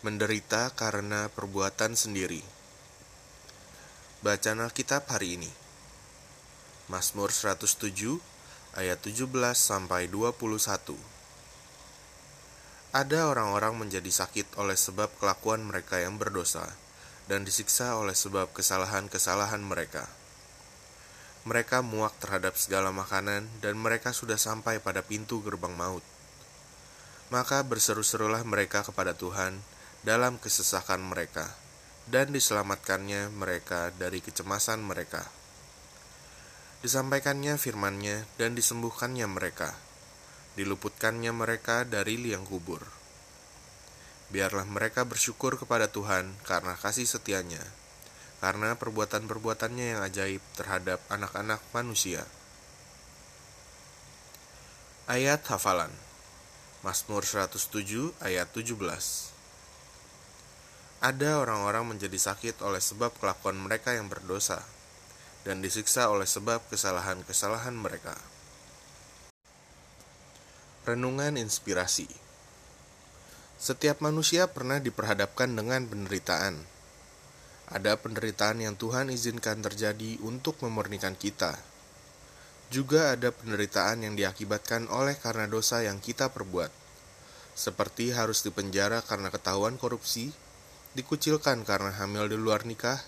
menderita karena perbuatan sendiri. Bacaan Alkitab hari ini. Mazmur 107 ayat 17 sampai 21. Ada orang-orang menjadi sakit oleh sebab kelakuan mereka yang berdosa dan disiksa oleh sebab kesalahan-kesalahan mereka. Mereka muak terhadap segala makanan dan mereka sudah sampai pada pintu gerbang maut. Maka berseru-serulah mereka kepada Tuhan, dalam kesesakan mereka, dan diselamatkannya mereka dari kecemasan mereka. Disampaikannya firman-Nya dan disembuhkannya mereka, diluputkannya mereka dari liang kubur. Biarlah mereka bersyukur kepada Tuhan karena kasih setianya, karena perbuatan-perbuatannya yang ajaib terhadap anak-anak manusia. Ayat hafalan Mazmur 107 ayat 17 ada orang-orang menjadi sakit oleh sebab kelakuan mereka yang berdosa, dan disiksa oleh sebab kesalahan-kesalahan mereka. Renungan Inspirasi Setiap manusia pernah diperhadapkan dengan penderitaan. Ada penderitaan yang Tuhan izinkan terjadi untuk memurnikan kita. Juga ada penderitaan yang diakibatkan oleh karena dosa yang kita perbuat, seperti harus dipenjara karena ketahuan korupsi, dikucilkan karena hamil di luar nikah,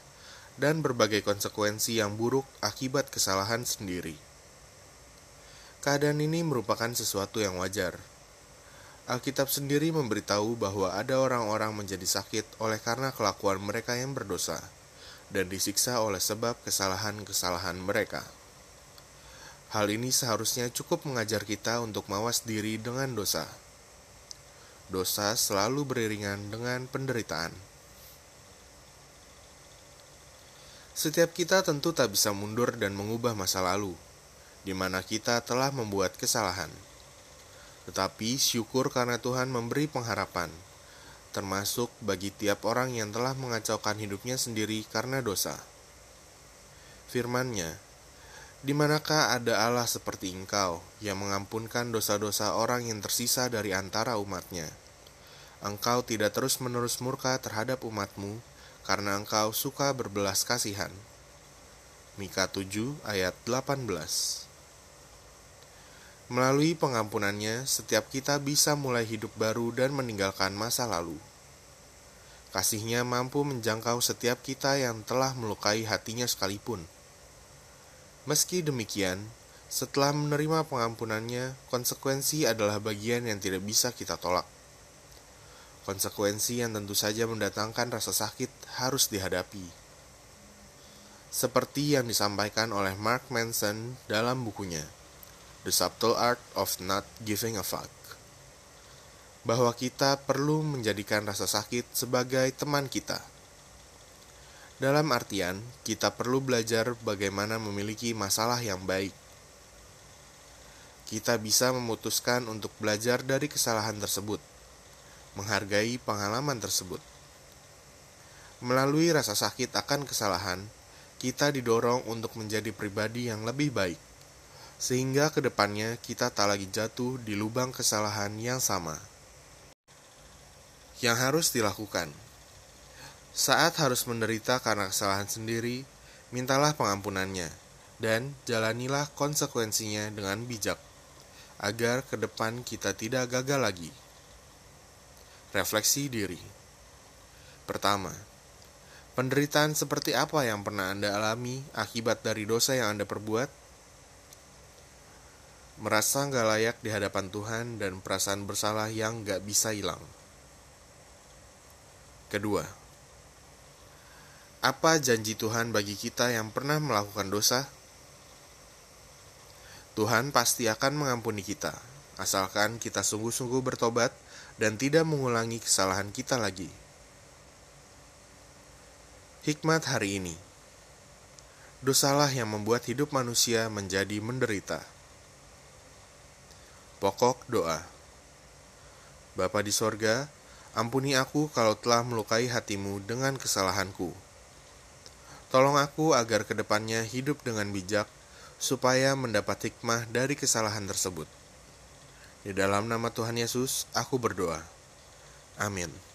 dan berbagai konsekuensi yang buruk akibat kesalahan sendiri. Keadaan ini merupakan sesuatu yang wajar. Alkitab sendiri memberitahu bahwa ada orang-orang menjadi sakit oleh karena kelakuan mereka yang berdosa dan disiksa oleh sebab kesalahan-kesalahan mereka. Hal ini seharusnya cukup mengajar kita untuk mawas diri dengan dosa. Dosa selalu beriringan dengan penderitaan. Setiap kita tentu tak bisa mundur dan mengubah masa lalu, di mana kita telah membuat kesalahan. Tetapi syukur karena Tuhan memberi pengharapan, termasuk bagi tiap orang yang telah mengacaukan hidupnya sendiri karena dosa. Firman-Nya, di manakah ada Allah seperti engkau yang mengampunkan dosa-dosa orang yang tersisa dari antara umatnya? Engkau tidak terus-menerus murka terhadap umatmu, karena engkau suka berbelas kasihan. Mika 7 ayat 18 Melalui pengampunannya, setiap kita bisa mulai hidup baru dan meninggalkan masa lalu. Kasihnya mampu menjangkau setiap kita yang telah melukai hatinya sekalipun. Meski demikian, setelah menerima pengampunannya, konsekuensi adalah bagian yang tidak bisa kita tolak. Konsekuensi yang tentu saja mendatangkan rasa sakit harus dihadapi. Seperti yang disampaikan oleh Mark Manson dalam bukunya, The Subtle Art of Not Giving a Fuck. Bahwa kita perlu menjadikan rasa sakit sebagai teman kita. Dalam artian, kita perlu belajar bagaimana memiliki masalah yang baik. Kita bisa memutuskan untuk belajar dari kesalahan tersebut menghargai pengalaman tersebut. Melalui rasa sakit akan kesalahan, kita didorong untuk menjadi pribadi yang lebih baik, sehingga ke depannya kita tak lagi jatuh di lubang kesalahan yang sama. Yang harus dilakukan saat harus menderita karena kesalahan sendiri, mintalah pengampunannya, dan jalanilah konsekuensinya dengan bijak, agar ke depan kita tidak gagal lagi. Refleksi diri. Pertama, penderitaan seperti apa yang pernah Anda alami akibat dari dosa yang Anda perbuat? Merasa nggak layak di hadapan Tuhan dan perasaan bersalah yang nggak bisa hilang. Kedua, apa janji Tuhan bagi kita yang pernah melakukan dosa? Tuhan pasti akan mengampuni kita, asalkan kita sungguh-sungguh bertobat dan tidak mengulangi kesalahan kita lagi. Hikmat hari ini Dosalah yang membuat hidup manusia menjadi menderita. Pokok doa Bapa di sorga, ampuni aku kalau telah melukai hatimu dengan kesalahanku. Tolong aku agar ke depannya hidup dengan bijak, supaya mendapat hikmah dari kesalahan tersebut. Di dalam nama Tuhan Yesus, aku berdoa. Amin.